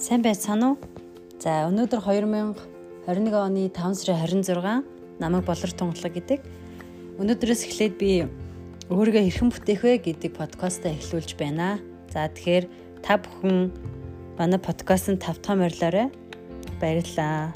Сайн байцгаана уу? За өнөөдөр 2021 оны 5 сарын 26 намайг болор тунгалаг гэдэг. Өнөөдрөөс эхлээд би өөрийгөө хэрхэн бүтээх вэ гэдэг подкастаа эхлүүлж байна. За тэгэхээр та бүхэн манай подкастт тавтахаа морилоорой. Баярлалаа.